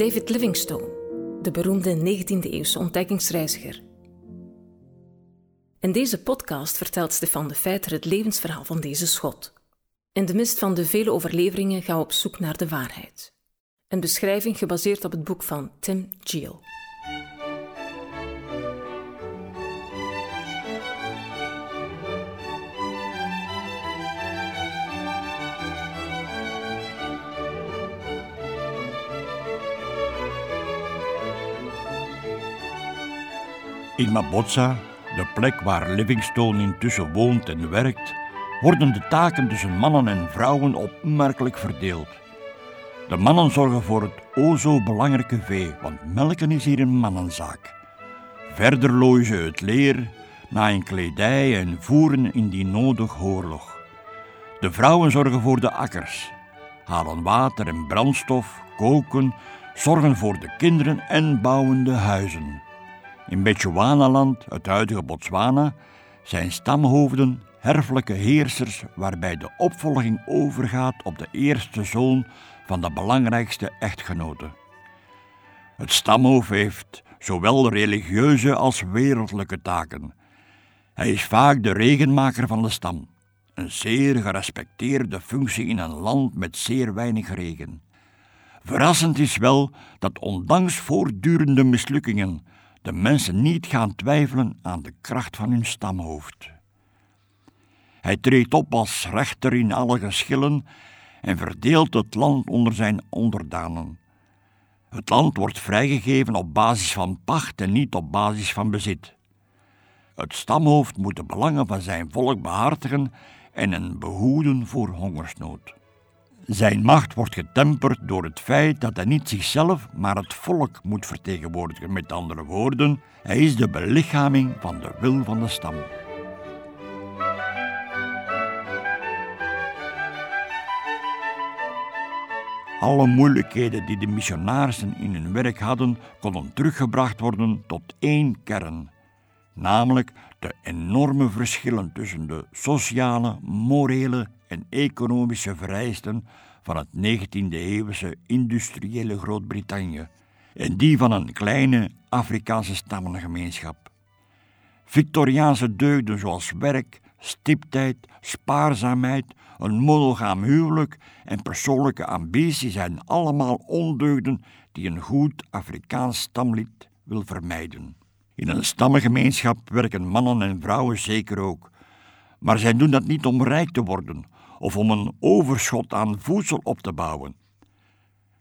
David Livingstone, de beroemde 19e-eeuwse ontdekkingsreiziger. In deze podcast vertelt Stefan de Feiter het levensverhaal van deze schot. In de mist van de vele overleveringen gaan we op zoek naar de waarheid. Een beschrijving gebaseerd op het boek van Tim Geel. In Mabotsa, de plek waar Livingstone intussen woont en werkt, worden de taken tussen mannen en vrouwen opmerkelijk verdeeld. De mannen zorgen voor het o zo belangrijke vee, want melken is hier een mannenzaak. Verder looien ze het leer, naaien kledij en voeren indien nodig oorlog. De vrouwen zorgen voor de akkers, halen water en brandstof, koken, zorgen voor de kinderen en bouwen de huizen. In Bechuanaland, het huidige Botswana, zijn stamhoofden herfelijke heersers waarbij de opvolging overgaat op de eerste zoon van de belangrijkste echtgenote. Het stamhoofd heeft zowel religieuze als wereldlijke taken. Hij is vaak de regenmaker van de stam, een zeer gerespecteerde functie in een land met zeer weinig regen. Verrassend is wel dat ondanks voortdurende mislukkingen de mensen niet gaan twijfelen aan de kracht van hun stamhoofd. Hij treedt op als rechter in alle geschillen en verdeelt het land onder zijn onderdanen. Het land wordt vrijgegeven op basis van pacht en niet op basis van bezit. Het stamhoofd moet de belangen van zijn volk behartigen en hen behoeden voor hongersnood. Zijn macht wordt getemperd door het feit dat hij niet zichzelf, maar het volk moet vertegenwoordigen. Met andere woorden, hij is de belichaming van de wil van de stam. Alle moeilijkheden die de missionarissen in hun werk hadden, konden teruggebracht worden tot één kern, namelijk de enorme verschillen tussen de sociale, morele en economische vereisten van het 19e-eeuwse industriële Groot-Brittannië en die van een kleine Afrikaanse stammengemeenschap. Victoriaanse deugden zoals werk, stiptheid, spaarzaamheid, een monogaam huwelijk en persoonlijke ambitie zijn allemaal ondeugden die een goed Afrikaans stamlid wil vermijden. In een stammengemeenschap werken mannen en vrouwen zeker ook, maar zij doen dat niet om rijk te worden of om een overschot aan voedsel op te bouwen.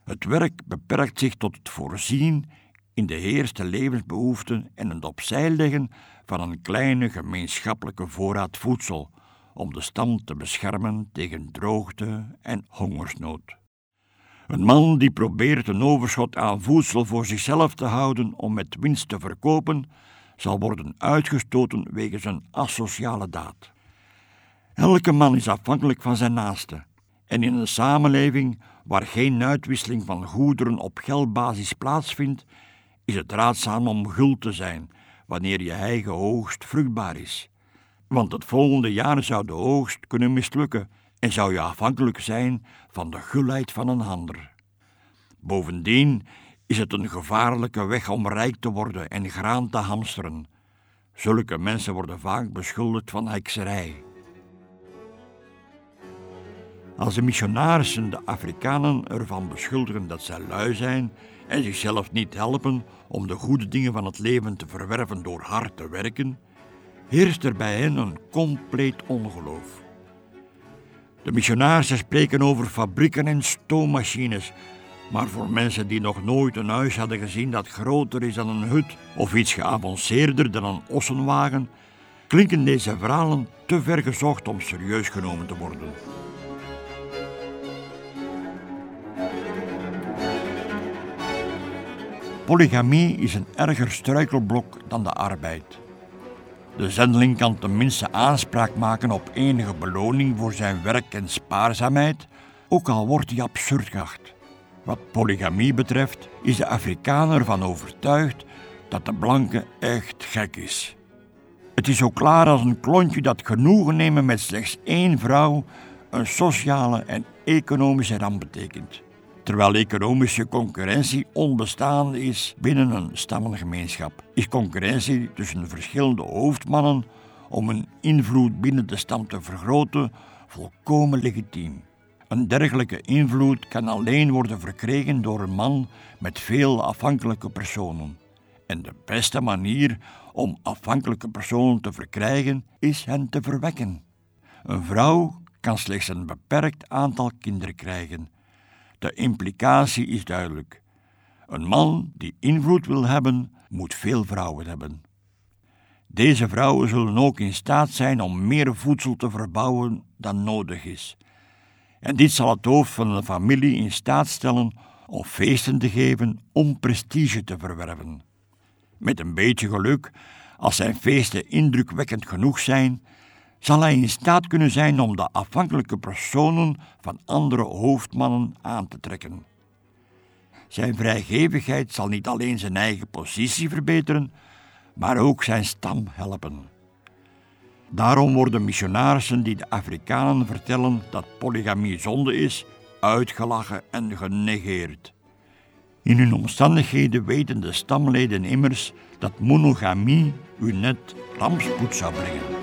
Het werk beperkt zich tot het voorzien in de eerste levensbehoeften en het opzij leggen van een kleine gemeenschappelijke voorraad voedsel om de stam te beschermen tegen droogte en hongersnood. Een man die probeert een overschot aan voedsel voor zichzelf te houden om met winst te verkopen, zal worden uitgestoten wegens een asociale daad. Elke man is afhankelijk van zijn naaste. En in een samenleving waar geen uitwisseling van goederen op geldbasis plaatsvindt, is het raadzaam om gul te zijn wanneer je eigen oogst vruchtbaar is. Want het volgende jaar zou de oogst kunnen mislukken en zou je afhankelijk zijn van de gulheid van een ander. Bovendien is het een gevaarlijke weg om rijk te worden en graan te hamsteren. Zulke mensen worden vaak beschuldigd van hekserij. Als de missionarissen de Afrikanen ervan beschuldigen dat zij lui zijn en zichzelf niet helpen om de goede dingen van het leven te verwerven door hard te werken, heerst er bij hen een compleet ongeloof. De missionarissen spreken over fabrieken en stoommachines, maar voor mensen die nog nooit een huis hadden gezien dat groter is dan een hut of iets geavanceerder dan een ossenwagen, klinken deze verhalen te ver gezocht om serieus genomen te worden. Polygamie is een erger struikelblok dan de arbeid. De zendeling kan tenminste aanspraak maken op enige beloning voor zijn werk en spaarzaamheid, ook al wordt die absurd geacht. Wat polygamie betreft is de Afrikaner ervan overtuigd dat de blanke echt gek is. Het is zo klaar als een klontje dat genoegen nemen met slechts één vrouw een sociale en economische ramp betekent. Terwijl economische concurrentie onbestaande is binnen een stammengemeenschap, is concurrentie tussen verschillende hoofdmannen om hun invloed binnen de stam te vergroten volkomen legitiem. Een dergelijke invloed kan alleen worden verkregen door een man met veel afhankelijke personen. En de beste manier om afhankelijke personen te verkrijgen is hen te verwekken. Een vrouw kan slechts een beperkt aantal kinderen krijgen. De implicatie is duidelijk. Een man die invloed wil hebben, moet veel vrouwen hebben. Deze vrouwen zullen ook in staat zijn om meer voedsel te verbouwen dan nodig is. En dit zal het hoofd van de familie in staat stellen om feesten te geven om prestige te verwerven. Met een beetje geluk, als zijn feesten indrukwekkend genoeg zijn, zal hij in staat kunnen zijn om de afhankelijke personen van andere hoofdmannen aan te trekken. Zijn vrijgevigheid zal niet alleen zijn eigen positie verbeteren, maar ook zijn stam helpen. Daarom worden missionarissen die de Afrikanen vertellen dat polygamie zonde is, uitgelachen en genegeerd. In hun omstandigheden weten de stamleden immers dat monogamie u net rampspoed zou brengen.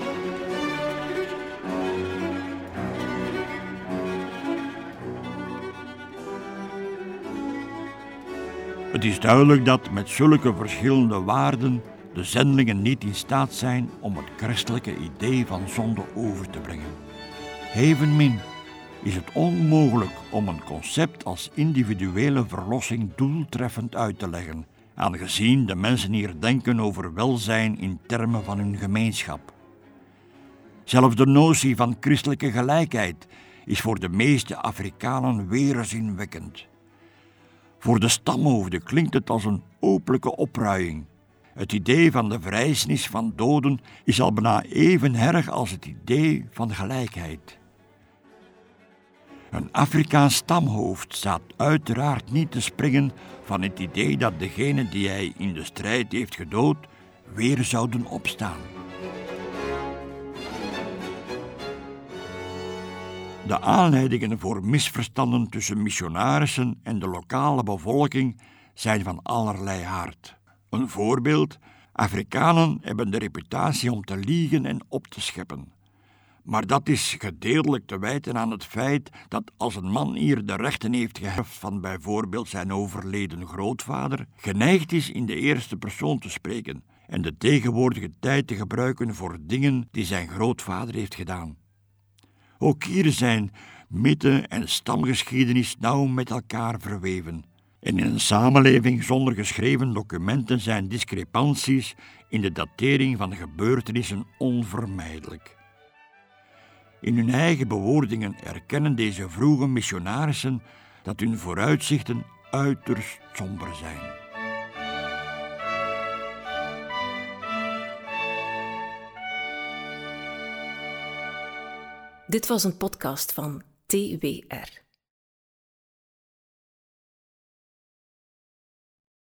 Het is duidelijk dat met zulke verschillende waarden de zendelingen niet in staat zijn om het christelijke idee van zonde over te brengen. Evenmin is het onmogelijk om een concept als individuele verlossing doeltreffend uit te leggen, aangezien de mensen hier denken over welzijn in termen van hun gemeenschap. Zelfs de notie van christelijke gelijkheid is voor de meeste Afrikanen weerzinwekkend. Voor de stamhoofden klinkt het als een openlijke opruiing. Het idee van de vrijsnis van doden is al bijna even erg als het idee van gelijkheid. Een Afrikaans stamhoofd staat uiteraard niet te springen van het idee dat degene die hij in de strijd heeft gedood weer zouden opstaan. De aanleidingen voor misverstanden tussen missionarissen en de lokale bevolking zijn van allerlei aard. Een voorbeeld: Afrikanen hebben de reputatie om te liegen en op te scheppen. Maar dat is gedeeltelijk te wijten aan het feit dat als een man hier de rechten heeft geheft van bijvoorbeeld zijn overleden grootvader, geneigd is in de eerste persoon te spreken en de tegenwoordige tijd te gebruiken voor dingen die zijn grootvader heeft gedaan. Ook hier zijn mythe en stamgeschiedenis nauw met elkaar verweven. En in een samenleving zonder geschreven documenten zijn discrepanties in de datering van gebeurtenissen onvermijdelijk. In hun eigen bewoordingen erkennen deze vroege missionarissen dat hun vooruitzichten uiterst somber zijn. Dit was een podcast van TWR.